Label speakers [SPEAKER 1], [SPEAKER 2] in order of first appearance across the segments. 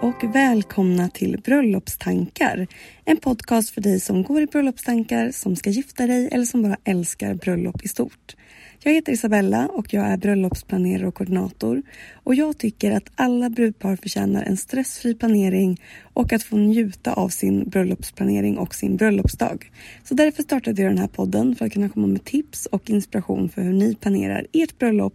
[SPEAKER 1] Hej och välkomna till Bröllopstankar. En podcast för dig som går i bröllopstankar, som ska gifta dig eller som bara älskar bröllop i stort. Jag heter Isabella och jag är bröllopsplanerare och koordinator. Och jag tycker att alla brudpar förtjänar en stressfri planering och att få njuta av sin bröllopsplanering och sin bröllopsdag. Så därför startade jag den här podden för att kunna komma med tips och inspiration för hur ni planerar ert bröllop.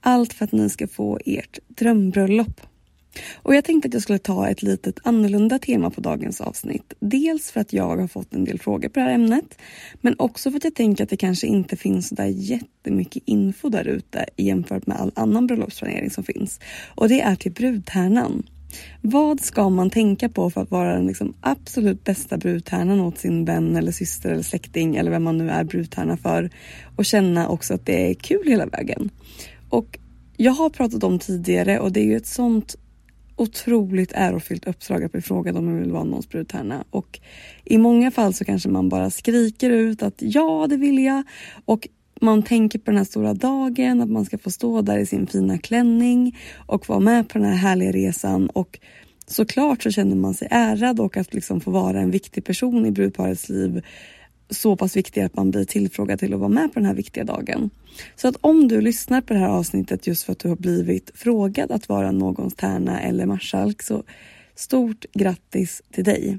[SPEAKER 1] Allt för att ni ska få ert drömbröllop. Och jag tänkte att jag skulle ta ett litet annorlunda tema på dagens avsnitt. Dels för att jag har fått en del frågor på det här ämnet, men också för att jag tänker att det kanske inte finns så där jättemycket info där ute jämfört med all annan bröllopsplanering som finns. Och det är till brudtärnan. Vad ska man tänka på för att vara den liksom absolut bästa brudtärnan åt sin vän eller syster eller släkting eller vem man nu är brudtärna för och känna också att det är kul hela vägen? Och jag har pratat om tidigare och det är ju ett sånt otroligt ärofyllt uppdrag att bli frågad om man vill vara någons brudtärna. Och i många fall så kanske man bara skriker ut att ja, det vill jag. Och man tänker på den här stora dagen, att man ska få stå där i sin fina klänning och vara med på den här härliga resan. Och såklart så känner man sig ärad och att liksom få vara en viktig person i brudparets liv så pass viktiga att man blir tillfrågad till att vara med på den här viktiga dagen. Så att om du lyssnar på det här avsnittet just för att du har blivit frågad att vara någons tärna eller marskalk så stort grattis till dig.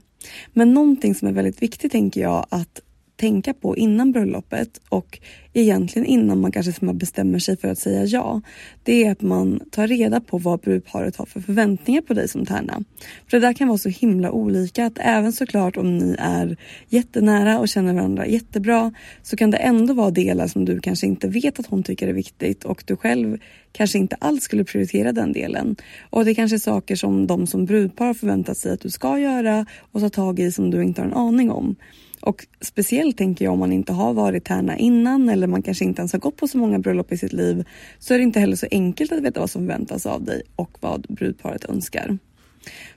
[SPEAKER 1] Men någonting som är väldigt viktigt tänker jag att tänka på innan bröllopet och egentligen innan man kanske bestämmer sig för att säga ja. Det är att man tar reda på vad brudparet har för förväntningar på dig som tärna. För det där kan vara så himla olika att även såklart om ni är jättenära och känner varandra jättebra så kan det ändå vara delar som du kanske inte vet att hon tycker är viktigt och du själv kanske inte alls skulle prioritera den delen. Och det kanske är saker som de som brudpar har förväntat sig att du ska göra och ta tag i som du inte har en aning om. Och speciellt tänker jag om man inte har varit tärna innan eller man kanske inte ens har gått på så många bröllop i sitt liv så är det inte heller så enkelt att veta vad som förväntas av dig och vad brudparet önskar.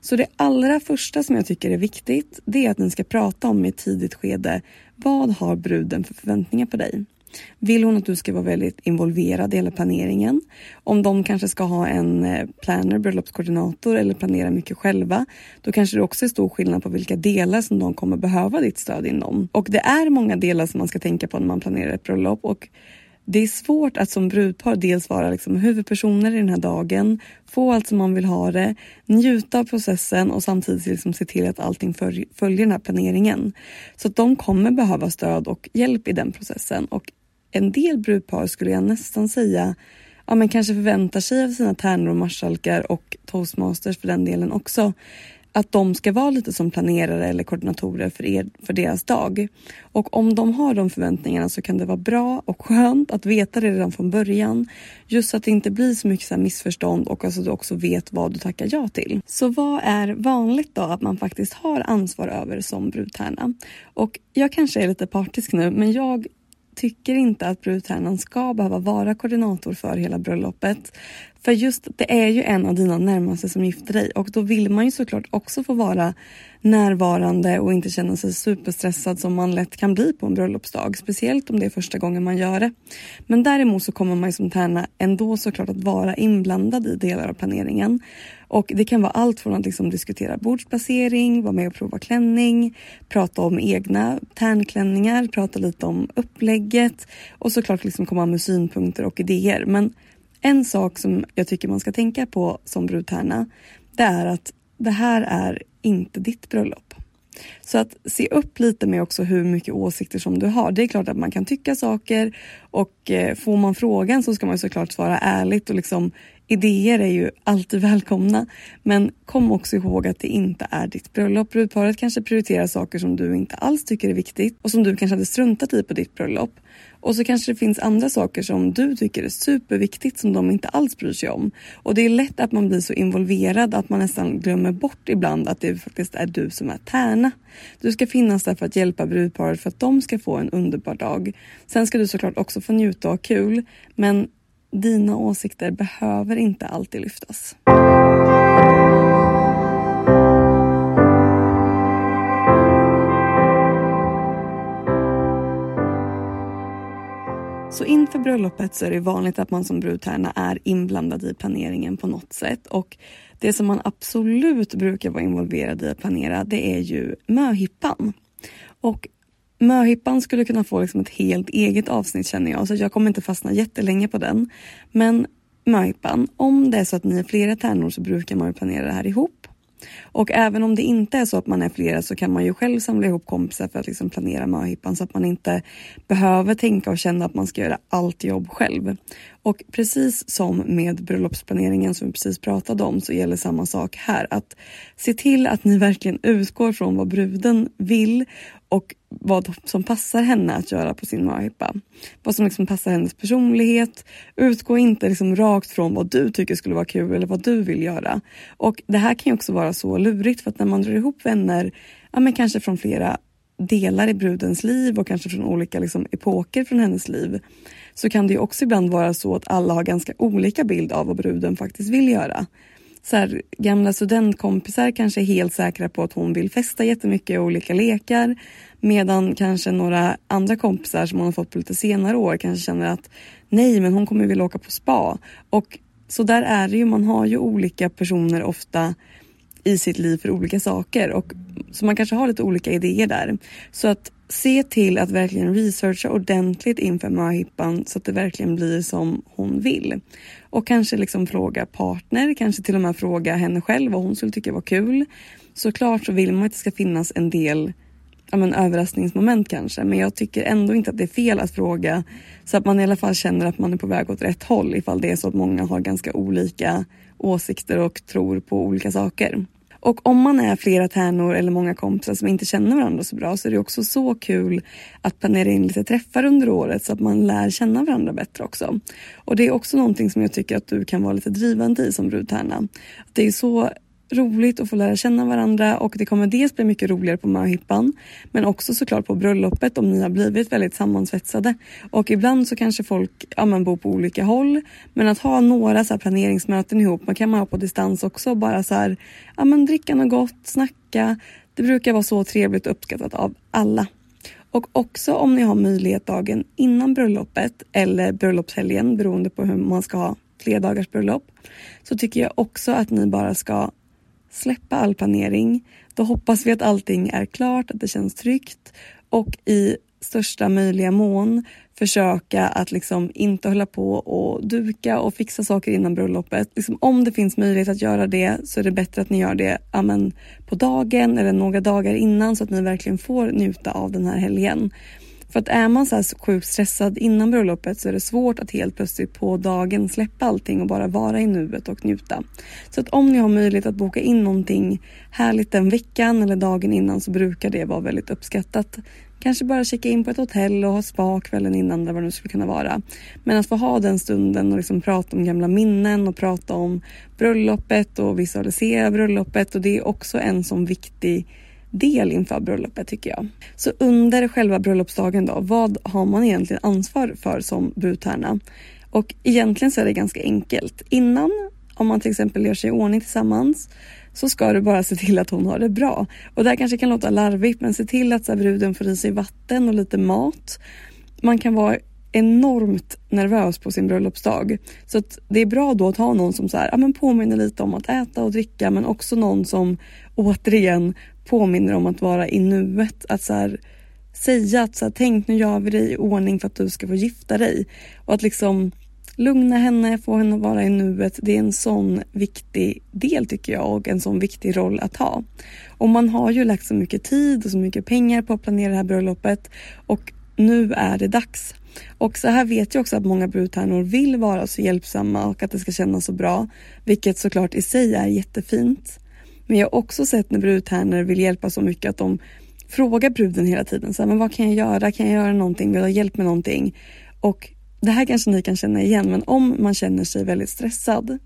[SPEAKER 1] Så det allra första som jag tycker är viktigt det är att ni ska prata om i ett tidigt skede vad har bruden för förväntningar på dig? Vill hon att du ska vara väldigt involverad i hela planeringen? Om de kanske ska ha en eh, planner, bröllopskoordinator eller planera mycket själva, då kanske det också är stor skillnad på vilka delar som de kommer behöva ditt stöd inom. Och det är många delar som man ska tänka på när man planerar ett bröllop och det är svårt att som brudpar dels vara liksom huvudpersoner i den här dagen, få allt som man vill ha det, njuta av processen och samtidigt liksom se till att allting följer den här planeringen. Så att de kommer behöva stöd och hjälp i den processen. Och en del brudpar skulle jag nästan säga ja, men kanske förväntar sig av sina tärnor och marskalkar och toastmasters för den delen också att de ska vara lite som planerare eller koordinatorer för, er, för deras dag. Och om de har de förväntningarna så kan det vara bra och skönt att veta det redan från början. Just så att det inte blir så mycket så missförstånd och alltså du också vet vad du tackar ja till. Så vad är vanligt då att man faktiskt har ansvar över som brudtärna? Och jag kanske är lite partisk nu men jag tycker inte att brudtärnan ska behöva vara koordinator för hela bröllopet. För just det är ju en av dina närmaste som gifter dig och då vill man ju såklart också få vara närvarande och inte känna sig superstressad som man lätt kan bli på en bröllopsdag. Speciellt om det är första gången man gör det. Men däremot så kommer man ju som tärna ändå såklart att vara inblandad i delar av planeringen. Och det kan vara allt från att liksom diskutera bordsplacering, vara med och prova klänning, prata om egna tärnklänningar, prata lite om upplägget och såklart liksom komma med synpunkter och idéer. Men en sak som jag tycker man ska tänka på som brudtärna, det är att det här är inte ditt bröllop. Så att se upp lite med också hur mycket åsikter som du har. Det är klart att man kan tycka saker och eh, får man frågan så ska man såklart svara ärligt och liksom idéer är ju alltid välkomna. Men kom också ihåg att det inte är ditt bröllop. Brudparet kanske prioriterar saker som du inte alls tycker är viktigt och som du kanske hade struntat i på ditt bröllop. Och så kanske det finns andra saker som du tycker är superviktigt som de inte alls bryr sig om. Och det är lätt att man blir så involverad att man nästan glömmer bort ibland att det faktiskt är du som är tärna. Du ska finnas där för att hjälpa brudparet för att de ska få en underbar dag. Sen ska du såklart också få njuta och ha kul, men dina åsikter behöver inte alltid lyftas. Så inför bröllopet så är det vanligt att man som brudtärna är inblandad i planeringen på något sätt. Och det som man absolut brukar vara involverad i att planera det är ju möhippan. Och möhippan skulle kunna få liksom ett helt eget avsnitt känner jag, så jag kommer inte fastna jättelänge på den. Men möhippan, om det är så att ni är flera tärnor så brukar man planera det här ihop. Och även om det inte är så att man är flera så kan man ju själv samla ihop kompisar för att liksom planera möhippan så att man inte behöver tänka och känna att man ska göra allt jobb själv. Och precis som med bröllopsplaneringen som vi precis pratade om så gäller samma sak här. Att se till att ni verkligen utgår från vad bruden vill och vad som passar henne att göra på sin möhippa. Vad som liksom passar hennes personlighet. Utgå inte liksom rakt från vad du tycker skulle vara kul eller vad du vill göra. Och det här kan ju också vara så lurigt för att när man drar ihop vänner, ja men kanske från flera delar i brudens liv och kanske från olika liksom, epoker från hennes liv så kan det ju också ibland vara så att alla har ganska olika bild av vad bruden faktiskt vill göra. Så här, gamla studentkompisar kanske är helt säkra på att hon vill festa jättemycket och olika lekar medan kanske några andra kompisar som hon har fått på lite senare år kanske känner att nej, men hon kommer vilja åka på spa. Och så där är det ju, man har ju olika personer ofta i sitt liv för olika saker och så man kanske har lite olika idéer där. Så att se till att verkligen researcha ordentligt inför möhippan så att det verkligen blir som hon vill. Och kanske liksom fråga partner, kanske till och med fråga henne själv vad hon skulle tycka var kul. Såklart så vill man att det ska finnas en del ja, men, överraskningsmoment kanske men jag tycker ändå inte att det är fel att fråga så att man i alla fall känner att man är på väg åt rätt håll ifall det är så att många har ganska olika åsikter och tror på olika saker. Och om man är flera tärnor eller många kompisar som inte känner varandra så bra så är det också så kul att planera in lite träffar under året så att man lär känna varandra bättre också. Och det är också någonting som jag tycker att du kan vara lite drivande i som brudtärna. Det är så roligt att få lära känna varandra och det kommer dels bli mycket roligare på möhippan men också såklart på bröllopet om ni har blivit väldigt sammansvetsade. Och ibland så kanske folk ja, men bor på olika håll men att ha några så planeringsmöten ihop, man kan man ha på distans också bara så här, ja men dricka något gott, snacka. Det brukar vara så trevligt och uppskattat av alla. Och också om ni har möjlighet dagen innan bröllopet eller bröllopshelgen beroende på hur man ska ha flerdagars bröllop så tycker jag också att ni bara ska släppa all planering. Då hoppas vi att allting är klart, att det känns tryggt och i största möjliga mån försöka att liksom inte hålla på och duka och fixa saker innan bröllopet. Liksom om det finns möjlighet att göra det så är det bättre att ni gör det amen, på dagen eller några dagar innan så att ni verkligen får njuta av den här helgen. För att är man så här sjukt stressad innan bröllopet så är det svårt att helt plötsligt på dagen släppa allting och bara vara i nuet och njuta. Så att om ni har möjlighet att boka in någonting härligt den veckan eller dagen innan så brukar det vara väldigt uppskattat. Kanske bara checka in på ett hotell och ha spa kvällen innan eller vad det nu skulle kunna vara. Men att få ha den stunden och liksom prata om gamla minnen och prata om bröllopet och visualisera bröllopet och det är också en sån viktig del inför bröllopet tycker jag. Så under själva bröllopsdagen då, vad har man egentligen ansvar för som brudtärna? Och egentligen så är det ganska enkelt. Innan, om man till exempel gör sig i ordning tillsammans, så ska du bara se till att hon har det bra. Och det här kanske kan låta larvigt, men se till att så här, bruden får i sig vatten och lite mat. Man kan vara enormt nervös på sin bröllopsdag. Så att det är bra då att ha någon som så här, ja, men påminner lite om att äta och dricka men också någon som återigen påminner om att vara i nuet. Att så här, säga att så här, tänk nu gör vi det i ordning för att du ska få gifta dig. Och att liksom lugna henne, få henne att vara i nuet. Det är en sån viktig del tycker jag och en sån viktig roll att ha. Och man har ju lagt så mycket tid och så mycket pengar på att planera det här bröllopet och nu är det dags. Och så här vet jag också att många brudtärnor vill vara så hjälpsamma och att det ska kännas så bra, vilket såklart i sig är jättefint. Men jag har också sett när brudtärnor vill hjälpa så mycket att de frågar bruden hela tiden. Så här, men vad kan jag göra? Kan jag göra någonting? Vill du ha hjälp med någonting? Och det här kanske ni kan känna igen, men om man känner sig väldigt stressad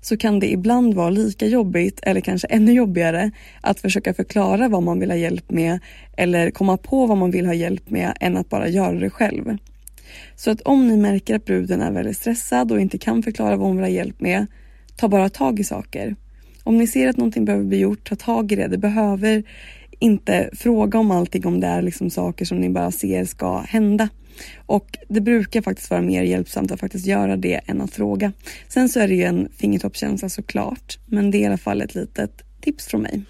[SPEAKER 1] så kan det ibland vara lika jobbigt eller kanske ännu jobbigare att försöka förklara vad man vill ha hjälp med eller komma på vad man vill ha hjälp med än att bara göra det själv. Så att om ni märker att bruden är väldigt stressad och inte kan förklara vad hon vill ha hjälp med, ta bara tag i saker. Om ni ser att någonting behöver bli gjort, ta tag i det. Det behöver inte fråga om allting om det är liksom saker som ni bara ser ska hända. Och det brukar faktiskt vara mer hjälpsamt att faktiskt göra det än att fråga. Sen så är det ju en fingertoppskänsla såklart, men det är i alla fall ett litet tips från mig.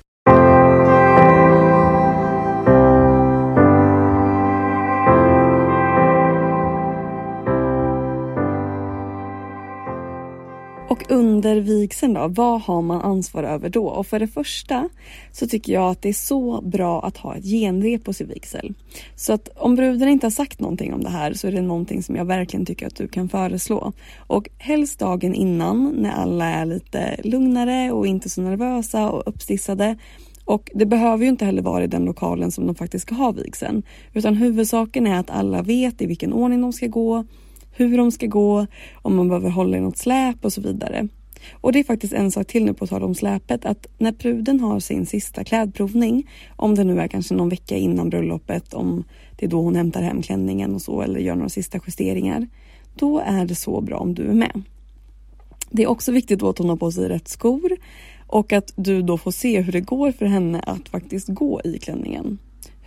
[SPEAKER 1] Under vigseln då, vad har man ansvar över då? Och för det första så tycker jag att det är så bra att ha ett genrep på sin vigsel. Så att om bruden inte har sagt någonting om det här så är det någonting som jag verkligen tycker att du kan föreslå. Och helst dagen innan när alla är lite lugnare och inte så nervösa och uppstissade. Och det behöver ju inte heller vara i den lokalen som de faktiskt ska ha vigseln. Utan huvudsaken är att alla vet i vilken ordning de ska gå hur de ska gå, om man behöver hålla i något släp och så vidare. Och det är faktiskt en sak till nu på tal om släpet att när bruden har sin sista klädprovning, om det nu är kanske någon vecka innan bröllopet, om det är då hon hämtar hem klänningen och så eller gör några sista justeringar, då är det så bra om du är med. Det är också viktigt då att hon har på sig rätt skor och att du då får se hur det går för henne att faktiskt gå i klänningen.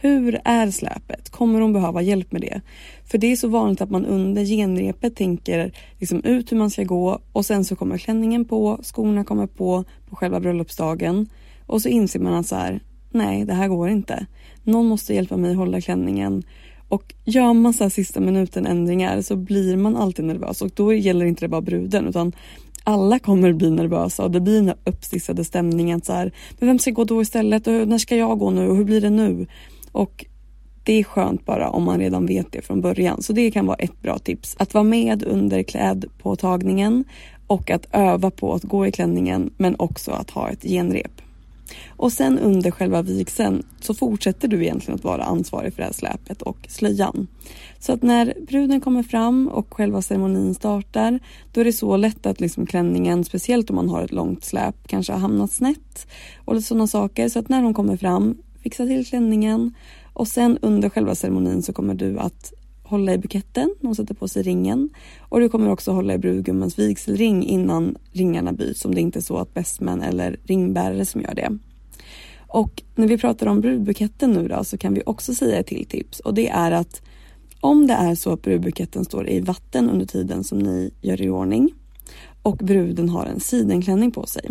[SPEAKER 1] Hur är släpet? Kommer hon behöva hjälp med det? För det är så vanligt att man under genrepet tänker liksom ut hur man ska gå och sen så kommer klänningen på, skorna kommer på på själva bröllopsdagen och så inser man att så här, nej det här går inte. Någon måste hjälpa mig hålla klänningen och gör man så här sista minuten ändringar så blir man alltid nervös och då gäller inte det bara bruden utan alla kommer bli nervösa och det blir den här uppstissade stämningen. Så här, men vem ska gå då istället? Och när ska jag gå nu? Och hur blir det nu? Och det är skönt bara om man redan vet det från början. Så det kan vara ett bra tips. Att vara med under klädpåtagningen och att öva på att gå i klänningen men också att ha ett genrep. Och sen under själva vigseln så fortsätter du egentligen att vara ansvarig för det här släpet och slöjan. Så att när bruden kommer fram och själva ceremonin startar då är det så lätt att liksom klänningen, speciellt om man har ett långt släp, kanske har hamnat snett och sådana saker. Så att när hon kommer fram fixa till klänningen. Och sen under själva ceremonin så kommer du att hålla i buketten, hon sätter på sig ringen. Och du kommer också hålla i brudgummens vigselring innan ringarna byts om det inte är så att bestman eller ringbärare som gör det. Och när vi pratar om brudbuketten nu då så kan vi också säga ett till tips. Och det är att om det är så att brudbuketten står i vatten under tiden som ni gör i ordning och bruden har en sidenklänning på sig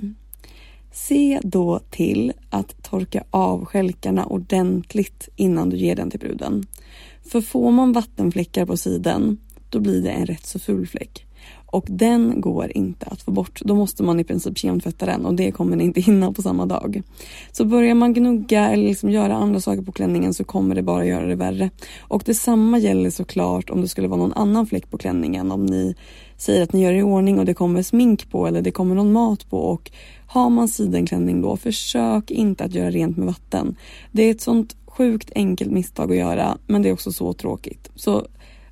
[SPEAKER 1] Se då till att torka av skälkarna ordentligt innan du ger den till bruden. För får man vattenfläckar på sidan, då blir det en rätt så ful fläck och den går inte att få bort. Då måste man i princip kemtvätta den och det kommer ni inte hinna på samma dag. Så börjar man gnugga eller liksom göra andra saker på klänningen så kommer det bara göra det värre. Och detsamma gäller såklart om det skulle vara någon annan fläck på klänningen. Om ni säger att ni gör i ordning och det kommer smink på eller det kommer någon mat på och har man sidenklänning då, försök inte att göra rent med vatten. Det är ett sånt sjukt enkelt misstag att göra men det är också så tråkigt. Så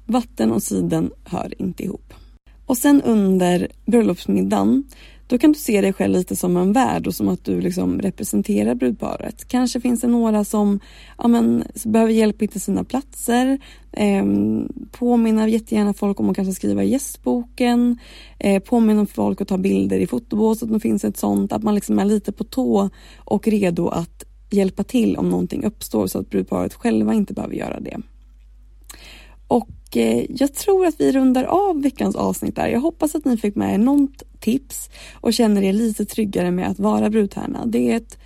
[SPEAKER 1] vatten och siden hör inte ihop. Och sen under bröllopsmiddagen, då kan du se dig själv lite som en värd och som att du liksom representerar brudparet. Kanske finns det några som ja, men, behöver hjälp att hitta sina platser. Eh, påminna jättegärna folk om att kanske skriva i gästboken. Eh, påminna folk att ta bilder i fotobåset om det finns ett sånt. Att man liksom är lite på tå och redo att hjälpa till om någonting uppstår så att brudparet själva inte behöver göra det. Och Eh, jag tror att vi rundar av veckans avsnitt där. Jag hoppas att ni fick med er något tips och känner er lite tryggare med att vara brudtärna. Det är ett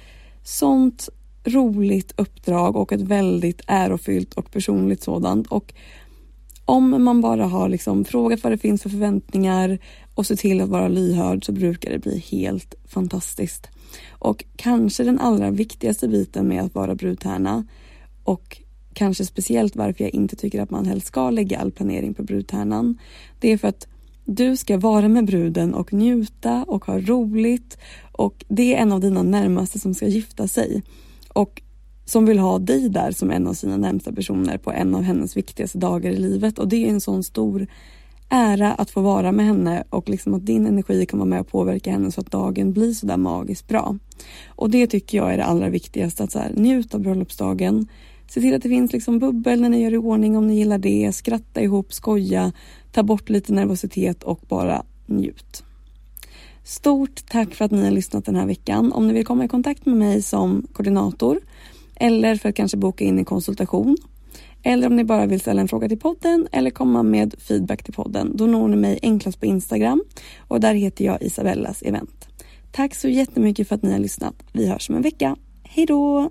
[SPEAKER 1] sånt roligt uppdrag och ett väldigt ärofyllt och personligt sådant. Och om man bara har liksom frågat vad det finns för förväntningar och ser till att vara lyhörd så brukar det bli helt fantastiskt. Och kanske den allra viktigaste biten med att vara brudtärna och kanske speciellt varför jag inte tycker att man helst ska lägga all planering på brudtärnan. Det är för att du ska vara med bruden och njuta och ha roligt och det är en av dina närmaste som ska gifta sig och som vill ha dig där som en av sina närmsta personer på en av hennes viktigaste dagar i livet och det är en sån stor ära att få vara med henne och liksom att din energi kan vara med och påverka henne så att dagen blir så där magiskt bra. Och det tycker jag är det allra viktigaste, att så här, njuta av bröllopsdagen, Se till att det finns liksom bubbel när ni gör i ordning om ni gillar det. Skratta ihop, skoja, ta bort lite nervositet och bara njut. Stort tack för att ni har lyssnat den här veckan. Om ni vill komma i kontakt med mig som koordinator eller för att kanske boka in en konsultation eller om ni bara vill ställa en fråga till podden eller komma med feedback till podden. Då når ni mig enklast på Instagram och där heter jag Isabellas event. Tack så jättemycket för att ni har lyssnat. Vi hörs om en vecka. Hej då!